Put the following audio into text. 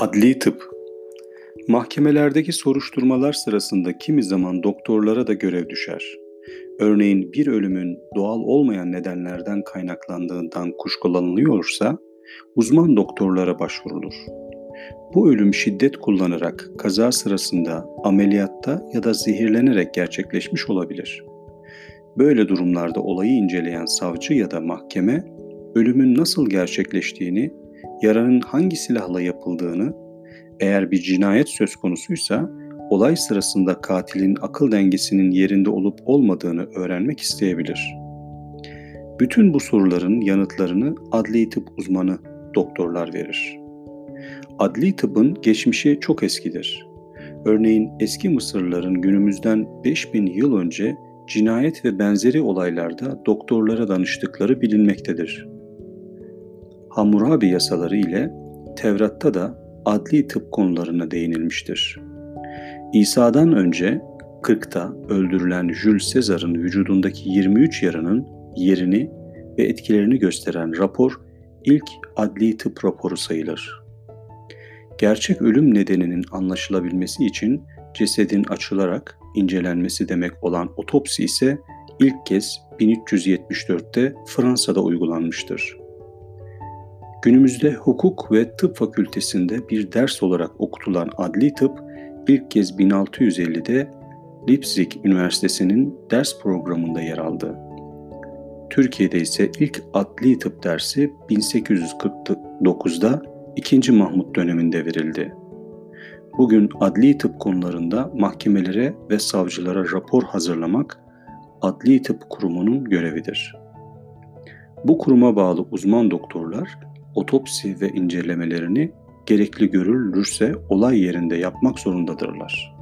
Adli tıp Mahkemelerdeki soruşturmalar sırasında kimi zaman doktorlara da görev düşer. Örneğin bir ölümün doğal olmayan nedenlerden kaynaklandığından kuşkulanılıyorsa uzman doktorlara başvurulur. Bu ölüm şiddet kullanarak kaza sırasında ameliyatta ya da zehirlenerek gerçekleşmiş olabilir. Böyle durumlarda olayı inceleyen savcı ya da mahkeme ölümün nasıl gerçekleştiğini yaranın hangi silahla yapıldığını, eğer bir cinayet söz konusuysa olay sırasında katilin akıl dengesinin yerinde olup olmadığını öğrenmek isteyebilir. Bütün bu soruların yanıtlarını adli tıp uzmanı doktorlar verir. Adli tıbbın geçmişi çok eskidir. Örneğin eski Mısırlıların günümüzden 5000 yıl önce cinayet ve benzeri olaylarda doktorlara danıştıkları bilinmektedir. Hammurabi yasaları ile Tevrat'ta da adli tıp konularına değinilmiştir. İsa'dan önce 40'ta öldürülen Jules Caesar'ın vücudundaki 23 yaranın yerini ve etkilerini gösteren rapor ilk adli tıp raporu sayılır. Gerçek ölüm nedeninin anlaşılabilmesi için cesedin açılarak incelenmesi demek olan otopsi ise ilk kez 1374'te Fransa'da uygulanmıştır. Günümüzde hukuk ve tıp fakültesinde bir ders olarak okutulan adli tıp ilk kez 1650'de Leipzig Üniversitesi'nin ders programında yer aldı. Türkiye'de ise ilk adli tıp dersi 1849'da 2. Mahmut döneminde verildi. Bugün adli tıp konularında mahkemelere ve savcılara rapor hazırlamak Adli Tıp Kurumu'nun görevidir. Bu kuruma bağlı uzman doktorlar otopsi ve incelemelerini gerekli görülürse olay yerinde yapmak zorundadırlar.